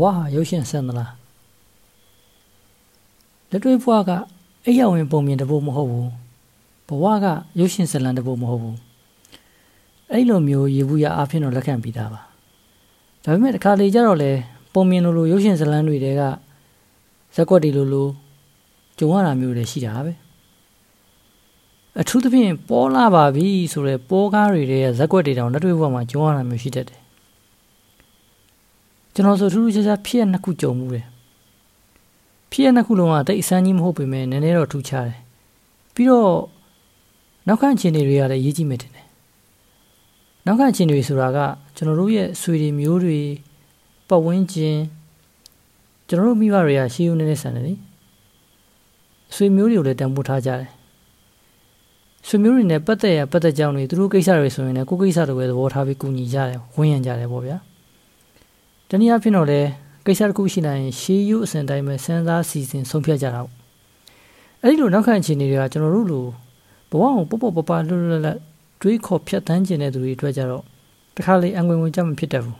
ဘဝဟာရုပ်ရှင်ဆန်သလားလက်တွေ့ဘဝကအိယာဝင်ပုံမြင်တဖို့မဟုတ်ဘူးဘဝကရုပ်ရှင်ဇလံတဖို့မဟုတ်ဘူးအဲ့လိုမျိုးရေဘူးရအားဖြင့်တော့လက်ခံပြီးသားပါဒါပေမဲ့တစ်ခါလေကျတော့လေပုံမြင်လိုလိုရုပ်ရှင်ဇလံတွေတဲကဇက်ကွက်တွေလိုလိုကြုံရတာမျိုးတွေရှိတာပဲအထူးသဖြင့်ပေါ်လာပါပြီဆိုတော့ပေါ်ကားတွေတဲ့ဇက်ကွက်တွေတောင်လက်တွေ့ဘဝမှာကြုံရတာမျိုးရှိတတ်တယ် ကျွန်တော်ဆိုထူးထူးခြားခြားဖြစ်ရနှစ်ခုကြုံမှုတယ်ဖြစ်ရနှစ်ခုလုံးကတိတ်အစမ်းကြီးမဟုတ်ပေမဲ့နည်းနည်းတော့ထူးခြားတယ်ပြီးတော့နောက်ခံအခြေအနေတွေကလည်းရေးကြည့်မယ်တင်တယ်နောက်ခံအခြေအနေတွေဆိုတာကကျွန်တော်တို့ရဲ့ဆွေတွေမျိုးတွေပတ်ဝန်းကျင်ကျွန်တော်တို့မိဘတွေကရှေးဦးနေနေဆန်တယ်လေဆွေမျိုးတွေကိုလည်းတန်ဖိုးထားကြတယ်ဆွေမျိုးတွေနဲ့ပတ်သက်ရပတ်သက်ကြောင်းတွေသူတို့ကိစ္စတွေဆိုရင်လည်းကိုယ်ကိစ္စတွေပဲသဘောထားပြီးကူညီကြတယ်ဝန်းရံကြတယ်ပေါ့ဗျာ တနည်းအားဖြင့်တော့လေကိစ္စတစ်ခုရှိနိုင်ရင်ရှေးယူအစဉ်တိုင်းပဲစဉ်းစားစီစဉ်ဆုံးဖြတ်ကြတာပေါ့အဲ့ဒီလိုနောက်ခံအခြေအနေတွေကကျွန်တော်တို့လိုဘဝကိုပေါ့ပေါ့ပပလွတ်လွတ်လပ်တွေးခေါ်ဖြတ်တန်းကျင်တဲ့သူတွေအတွက်ကြတော့တခါလေအငွေဝင်ကြမဖြစ်တတ်ဘူး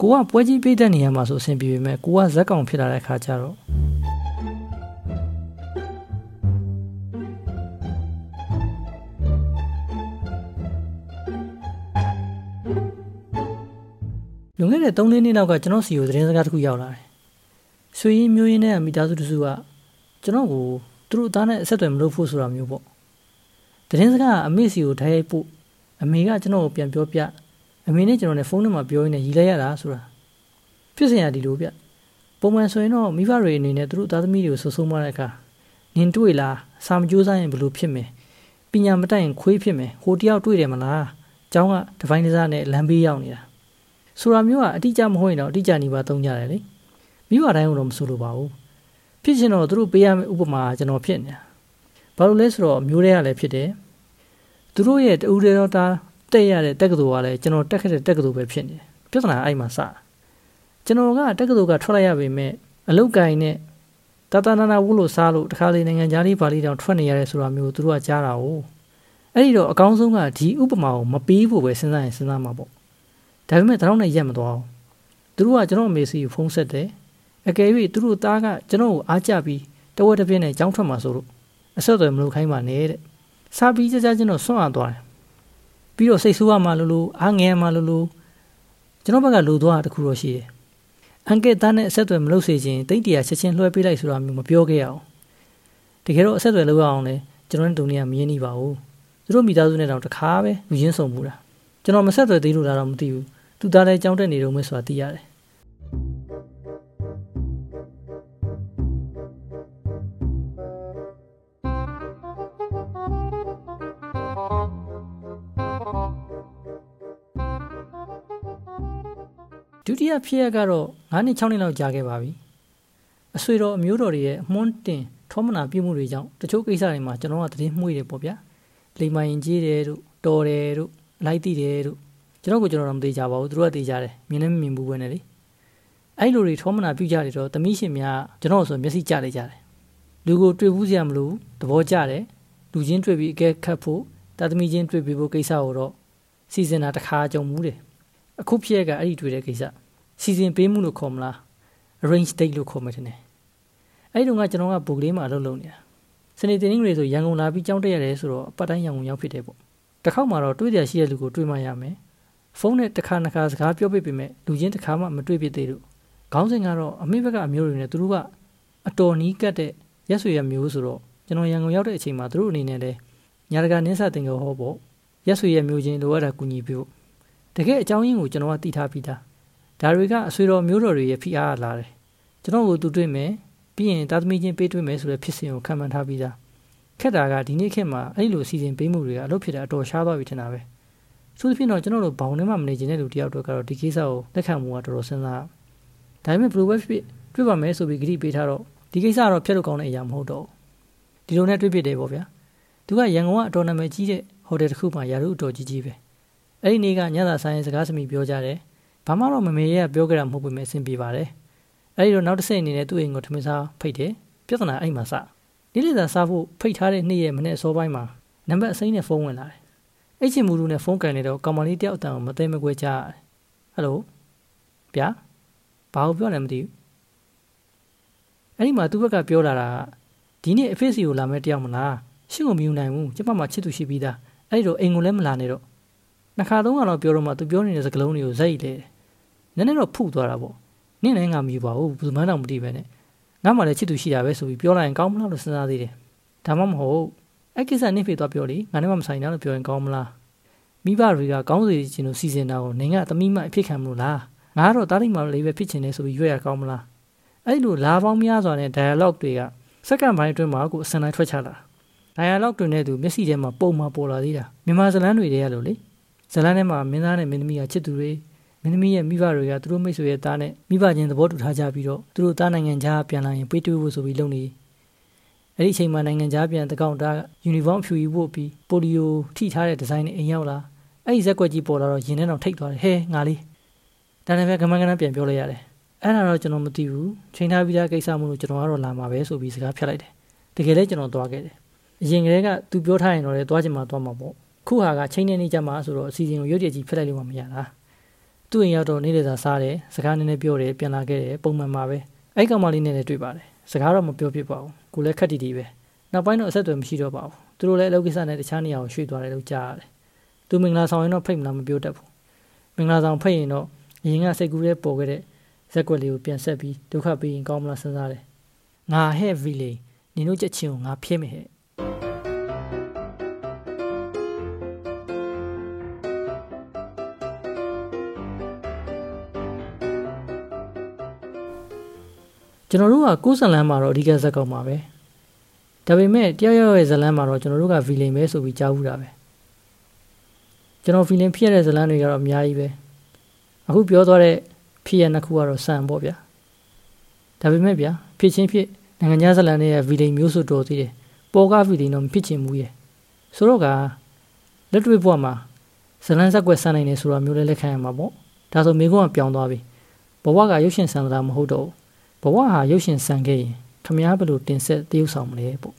ကိုကပွဲကြီးပြည့်တဲ့နေရာမှာဆိုအဆင်ပြေပေမဲ့ကိုကဇက်ကောင်ဖြစ်လာတဲ့ခါကျတော့ လွန်ခဲ့တဲ့3နှစ်နောက်ကကျွန်တော်စီကိုသတင်းစကားတစ်ခုရောက်လာတယ်။ဆွေရင်းမျိုးရင်းနဲ့မိသားစုတစုကကျွန်တော်ကိုသူတို့သားနဲ့အဆက်အသွယ်မလုပ်ဖို့ဆိုတာမျိုးပေါ့။သတင်းစကားအမေစီကိုထိုင်ပို့အမေကကျွန်တော်ကိုပြန်ပြောပြအမေနဲ့ကျွန်တော်နဲ့ဖုန်းထဲမှာပြောရင်းနဲ့ရီလိုက်ရတာဆိုတာဖြစ်စဉ်ရဒီလိုဗျ။ပုံမှန်ဆိုရင်တော့မိဘတွေအနေနဲ့သူတို့သားသမီးတွေကိုဆူဆုံးမတဲ့အခါနင်တွေ့လားစာမကြိုးစားရင်ဘယ်လိုဖြစ်မယ်။ပညာမတတ်ရင်ခွေးဖြစ်မယ်။ဟိုတယောက်တွေ့တယ်မလား။ကျောင်းကဒီဇိုင်းဒီဇာနဲ့လမ်းဘေးရောက်နေတာ ဆိုတာမျိုးကအတိအကျမဟုတ်ရင်တော့အတိအကျနေပါသုံးကြတယ်လေမိဘတိုင်းကတော့မဆိုလိုပါဘူးဖြစ်ချင်တော့သူတို့ပေးရမယ့်ဥပမာကျွန်တော်ဖြစ်နေတာဘာလို့လဲဆိုတော့မျိုးတွေကလည်းဖြစ်တယ်သူတို့ရဲ့တူတွေတော့တာတက်ရတဲ့တက်ကတူကလည်းကျွန်တော်တက်ခဲ့တဲ့တက်ကတူပဲဖြစ်နေတယ်ပြဿနာအဲ့မှာစကျွန်တော်ကတက်ကတူကထွက်လိုက်ရပေမဲ့အလုတ်ကိုင်းနဲ့တတနာနာဝုလို့စားလို့တခါလေနိုင်ငံသားလေးပါလေးတောင်ထွက်နေရတယ်ဆိုတာမျိုးသူတို့ကကြားတာ哦အဲ့ဒီတော့အကောင်းဆုံးကဒီဥပမာကိုမပေးဖို့ပဲစဉ်းစားရင်စဉ်းစားမှာပေါ့ ဒါပေမဲ့တတော်နဲ့ရက်မသွားဘူးသူတို့ကကျွန်တော်အမေစီကိုဖုန်းဆက်တယ်အကယ်၍သူတို့သားကကျွန်တော်ကိုအားကြပြီးတဝက်တစ်ပြင်းနဲ့ကြောင်းထွက်မှာဆိုလို့အဆက်အသွယ်မလုပ်ခိုင်းပါနဲ့တဲ့စားပြီးကြကြကျွန်တော်ဆွန့်အားသွားတယ်ပြီးတော့စိတ်ဆိုးရမှလို့လို့အားငယ်မှလို့လို့ကျွန်တော်ဘက်ကလိုသွားတာတခုတော့ရှိတယ်အန်ကဲသားနဲ့အဆက်အသွယ်မလုပ်စေခြင်းတိတ်တရာချက်ချင်းလွှဲပေးလိုက်ဆိုတာမျိုးမပြောခဲ့ရအောင်တကယ်တော့အဆက်အသွယ်လုပ်ရအောင်လဲကျွန်တော်နဲ့တုံနေရမရင်းနှီးပါဘူးသူတို့မိသားစုနဲ့တောင်တခါပဲလူချင်းဆုံမှုတာကျွန်တော်မဆက်သွယ်သေးလို့လားတော့မသိဘူး သူသားလည်းကြောင်းတက်နေတော့မယ်ဆိုတာသိရတယ်ဒုတိယဖြစ်ရကတော့9နှစ်6နှစ်လောက်ကြာခဲ့ပါပြီအဆွေတော်အမျိုးတော်တွေရဲ့အမွှန်းတင်ထောမနာပြုမှုတွေကြောင့်တချို့ကိစ္စတွေမှာကျွန်တော်ကတည်င်းမှုတွေပေါ့ဗျာလိမ္မာရင်ကြီးတယ်တို့တော်တယ်တို့လိုက်တိတယ်တို့ ကျွန်တော်ကကျွန်တော်တော့မသိကြပါဘူးသူတို့ကသိကြတယ်မြင်လည်းမမြင်ဘူးပဲနဲ့လေအဲ့လိုတွေထောမနာပြုကြတယ်တော့သမီးရှင်များကျွန်တော်ဆိုမျက်စိကျလိုက်ကြတယ်လူကိုတွေ့ဘူးစရာမလိုသဘောကျတယ်လူချင်းတွေ့ပြီးအကဲခတ်ဖို့တာသမီးချင်းတွေ့ပြီးဖို့ကိစ္စကိုတော့စီစဉ်တာတစ်ခါကြုံမှုတယ်အခုဖြစ်ရကအဲ့ဒီတွေ့တဲ့ကိစ္စစီစဉ်ပေးမှုလို့ခေါ်မလား arrange date လို့ခေါ်မှတင်တယ်အဲ့ဒီတော့ကကျွန်တော်ကဘူကလေးမှာအလုပ်လုပ်နေတာစနေတင်းတွေဆိုရန်ကုန်လာပြီးကြောင်းတက်ရတယ်ဆိုတော့အပတ်တိုင်းရန်ကုန်ရောက်ဖြစ်တယ်ပေါ့တစ်ခေါက်မှာတော့တွေ့ကြရှိတဲ့လူကိုတွေ့မှရမယ် ဖုန်းနဲ့တစ်ခါနှစ်ခါစကားပြောပြပေမဲ့လူချင်းတစ်ခါမှမတွေ့ဖြစ်သေးလို့ခေါင်းစဉ်ကတော့အမေဘက်ကအမျိုးတွေနဲ့သူတို့ကအတော်နီးကတ်တဲ့ရက်ဆွေရမျိုးဆိုတော့ကျွန်တော်ရန်ကုန်ရောက်တဲ့အချိန်မှာသူတို့အနေနဲ့လည်းညာတကာနင်းစာတင်ကိုဟောဖို့ရက်ဆွေရမျိုးချင်းလိုအပ်တာကူညီပေးဖို့တကယ်အကြောင်းရင်းကိုကျွန်တော်ကသိထားပြီးသားဒါတွေကအဆွေတော်မျိုးတော်တွေရဲ့ဖိအားလာတယ်ကျွန်တော်ကိုသူတွေ့မယ်ပြီးရင်သားသမီးချင်းပေးတွေ့မယ်ဆိုတဲ့ဖြစ်စဉ်ကိုခံမှန်းထားပြီးသားခက်တာကဒီနေ့ခေတ်မှာအဲ့လိုစီစဉ်ပေးမှုတွေကအလုပ်ဖြစ်တာအတော်ရှားသွားပြီထင်တာပဲ သူသဖြင့်တော့ကျွန်တော်တို့ဘောင်ထဲမှာမနေချင်တဲ့လူတယောက်တော့ကတော့ဒီကိစ္စကိုလက်ခံမှုကတော်တော်စဉ်းစားဒါပေမဲ့ဘယ်လိုပဲဖြစ်တွေ့ပါမယ်ဆိုပြီးဂရိပေးထားတော့ဒီကိစ္စကတော့ဖျက်လို့ကောင်းတဲ့အရာမဟုတ်တော့ဒီလိုနဲ့တွေ့ဖြစ်တယ်ပေါ့ဗျာသူကရန်ကုန်ကအတော်နာမည်ကြီးတဲ့ဟိုတယ်တစ်ခုမှာယာရုအတော်ကြီးကြီးပဲအဲ့ဒီနေ့ကညသာဆိုင်စကားစမိပြောကြတယ်ဘာမှတော့မမေရဲ့ပြောကြတာမဟုတ်ပေမဲ့အဆင်ပြေပါတယ်အဲ့ဒီတော့နောက်တစ်ဆင့်အနေနဲ့သူ့အိမ်ကိုထမင်းစားဖိတ်တယ်ပြဿနာအဲ့မှာစနေ့လည်စာစားဖို့ဖိတ်ထားတဲ့နေ့ရဲ့မနေ့အစောပိုင်းမှာနံပါတ်အစိမ်းနဲ့ဖုန်းဝင်လာတယ် အဲ့ချင်းမူလူနဲ့ဖုန်းကန်နေတော့ကောင်မလေးတယောက်အတန်ကိုမသိမကွဲကြားရတယ်ဟယ်လိုဗျာဘာလို့ပြောလဲမသိဘူးအဲ့ဒီမှာသူ့ဘက်ကပြောလာတာဒီနေ့အဖေစီကိုလာမဲ့တယောက်မလားရှင့်ကိုမယူနိုင်ဘူးကျမမှချစ်သူရှိပြီးသားအဲ့ဒီတော့အိမ်ကိုလည်းမလာနဲ့တော့နှစ်ခါသုံးခါတော့ပြောတော့မှသူပြောနေတဲ့စကားလုံးတွေကိုဇက်ရီလေနည်းနည်းတော့ဖုတ်သွားတာပေါ့နင့်လည်းငါမယူပါဘူးဘယ်သူမှတော့မသိပဲနဲ့ငါမှလည်းချစ်သူရှိတာပဲဆိုပြီးပြောလိုက်ရင်ကောင်းမလားလို့စဉ်းစားသေးတယ်ဒါမှမဟုတ် အဲ့ကိစ္စနင့်ဖေသွားပြောလေငါနဲ့မှမဆိုင်တာလို့ပြောရင်ကောင်းမလားမိဘတွေကကောင်းစေချင်လို့စီစဉ်တာကိုနင်ကသမီးမအဖြစ်ခံမလို့လားငါကတော့တားတိတ်မှလေးပဲဖြစ်ချင်တယ်ဆိုပြီးရွေ့ရကောင်းမလားအဲ့လိုလာပေါင်းများစွာနဲ့ dialogue တွေကစက္ကန့်ပိုင်းအတွင်းမှာကိုအစံတိုင်းထွက်ချလာ dialogue တွေနဲ့သူမျက်စိထဲမှာပုံမှာပေါ်လာသေးတာမြန်မာဇလန်းတွေတည်းရလို့လေဇလန်းထဲမှာမင်းသားနဲ့မင်းသမီးကချစ်သူတွေမင်းသမီးရဲ့မိဘတွေကသူတို့မိတ်ဆွေရဲ့သားနဲ့မိဘချင်းသဘောတူထားကြပြီးတော့သူတို့သားနိုင်ငံခြားပြန်လာရင်ပေးတွေးဖို့ဆိုပြီးလုပ်နေ အဲ့ဒီအချိန်မှာနိုင်ငံခြားပြန်တကောင်တာယူနီဖောင်းဖြူယူဖို့ပြီးပိုလီယိုထိထားတဲ့ဒီဇိုင်းနဲ့အိမ်ရောက်လာအဲ့ဒီဇက်ကွက်ကြီးပေါ်လာတော့ရင်ထဲတော့ထိတ်သွားတယ်ဟဲငါလေးဒါနဲ့ပဲကမန်းကနန်းပြန်ပြောလိုက်ရတယ်အဲ့ဒါတော့ကျွန်တော်မသိဘူးချိန်ထားပြီးသားကိစ္စမို့လို့ကျွန်တော်ကတော့လာမှာပဲဆိုပြီးစကားဖြတ်လိုက်တယ်တကယ်လည်းကျွန်တော်သွားခဲ့တယ်အရင်ကတည်းကသူပြောထားရင်တော့လေသွားချင်မှသွားမှာပေါ့ခုဟာကချိန်နေနေကြမှာဆိုတော့အစီအစဉ်ကိုရုပ်တရက်ကြီးဖျက်လိုက်လို့မှမရတာသူ့အိမ်ရောက်တော့နေ့လည်စာစားတယ်စကားနည်းနည်းပြောတယ်ပြန်လာခဲ့တယ်ပုံမှန်ပါပဲအဲ့ကောင်မလေးနဲ့လည်းတွေ့ပါတယ်စကားတော့မပြောဖြစ်ပါဘူး ကိုလည်းခက်တီတီပဲနောက်ပိုင်းတော့အဆက်အသွယ်မရှိတော့ပါဘူးသူတို့လည်းအလုပ်ကိစ္စနဲ့တခြားနေရာကိုရွှေ့သွားတယ်လို့ကြားရတယ်သူမင်္ဂလာဆောင်ရင်တော့ဖိတ်မလားမပြောတတ်ဘူးမင်္ဂလာဆောင်ဖိတ်ရင်တော့အရင်ကစိတ်ကူးရဲပေါ်ခဲ့တဲ့ဇက်ကွက်လေးကိုပြန်ဆက်ပြီးဒုက္ခပေးရင်ကောင်းမလားစဉ်းစားတယ်ငါဟဲ့ဗီလေနင်တို့ချက်ချင်းကိုငါဖျက်မယ်ဟဲ့ ကျွန်တော်တို့ကကိုးဇလန်မှာတော့အဓိကဇက်ကောက်မှာပဲဒါပေမဲ့တယောက်ယောက်ရဲ့ဇလန်မှာတော့ကျွန်တော်တို့ကဗီလိန်ပဲဆိုပြီးကြားဘူးတာပဲကျွန်တော်ဗီလိန်ဖြစ်ရတဲ့ဇလန်တွေကတော့အများကြီးပဲအခုပြောသွားတဲ့ဖြစ်ရနှစ်ခုကတော့စံပေါ့ဗျာဒါပေမဲ့ဗျာဖြစ်ချင်းဖြစ်နိုင်ငံခြားဇလန်တွေရဲ့ဗီလိန်မျိုးစုတော်သေးတယ်ပေါ်ကားဗီလိန်တော့မဖြစ်ချင်ဘူးရဲ့ဆိုတော့ကလက်တွေ့ဘဝမှာဇလန်ဇက်ကွက်ဆန်းနိုင်တယ်ဆိုတာမျိုးလည်းလက်ခံရမှာပေါ့ဒါဆိုမိကုန်းကပြောင်းသွားပြီဘဝကရုပ်ရှင်ဆန်တာမဟုတ်တော့ဘူး ဘဝဟာရုပ်ရှင်ဆန်ခဲ့ရင်ခမားဘယ်လိုတင်ဆက်တည်ယူဆောင်မလဲပေါ့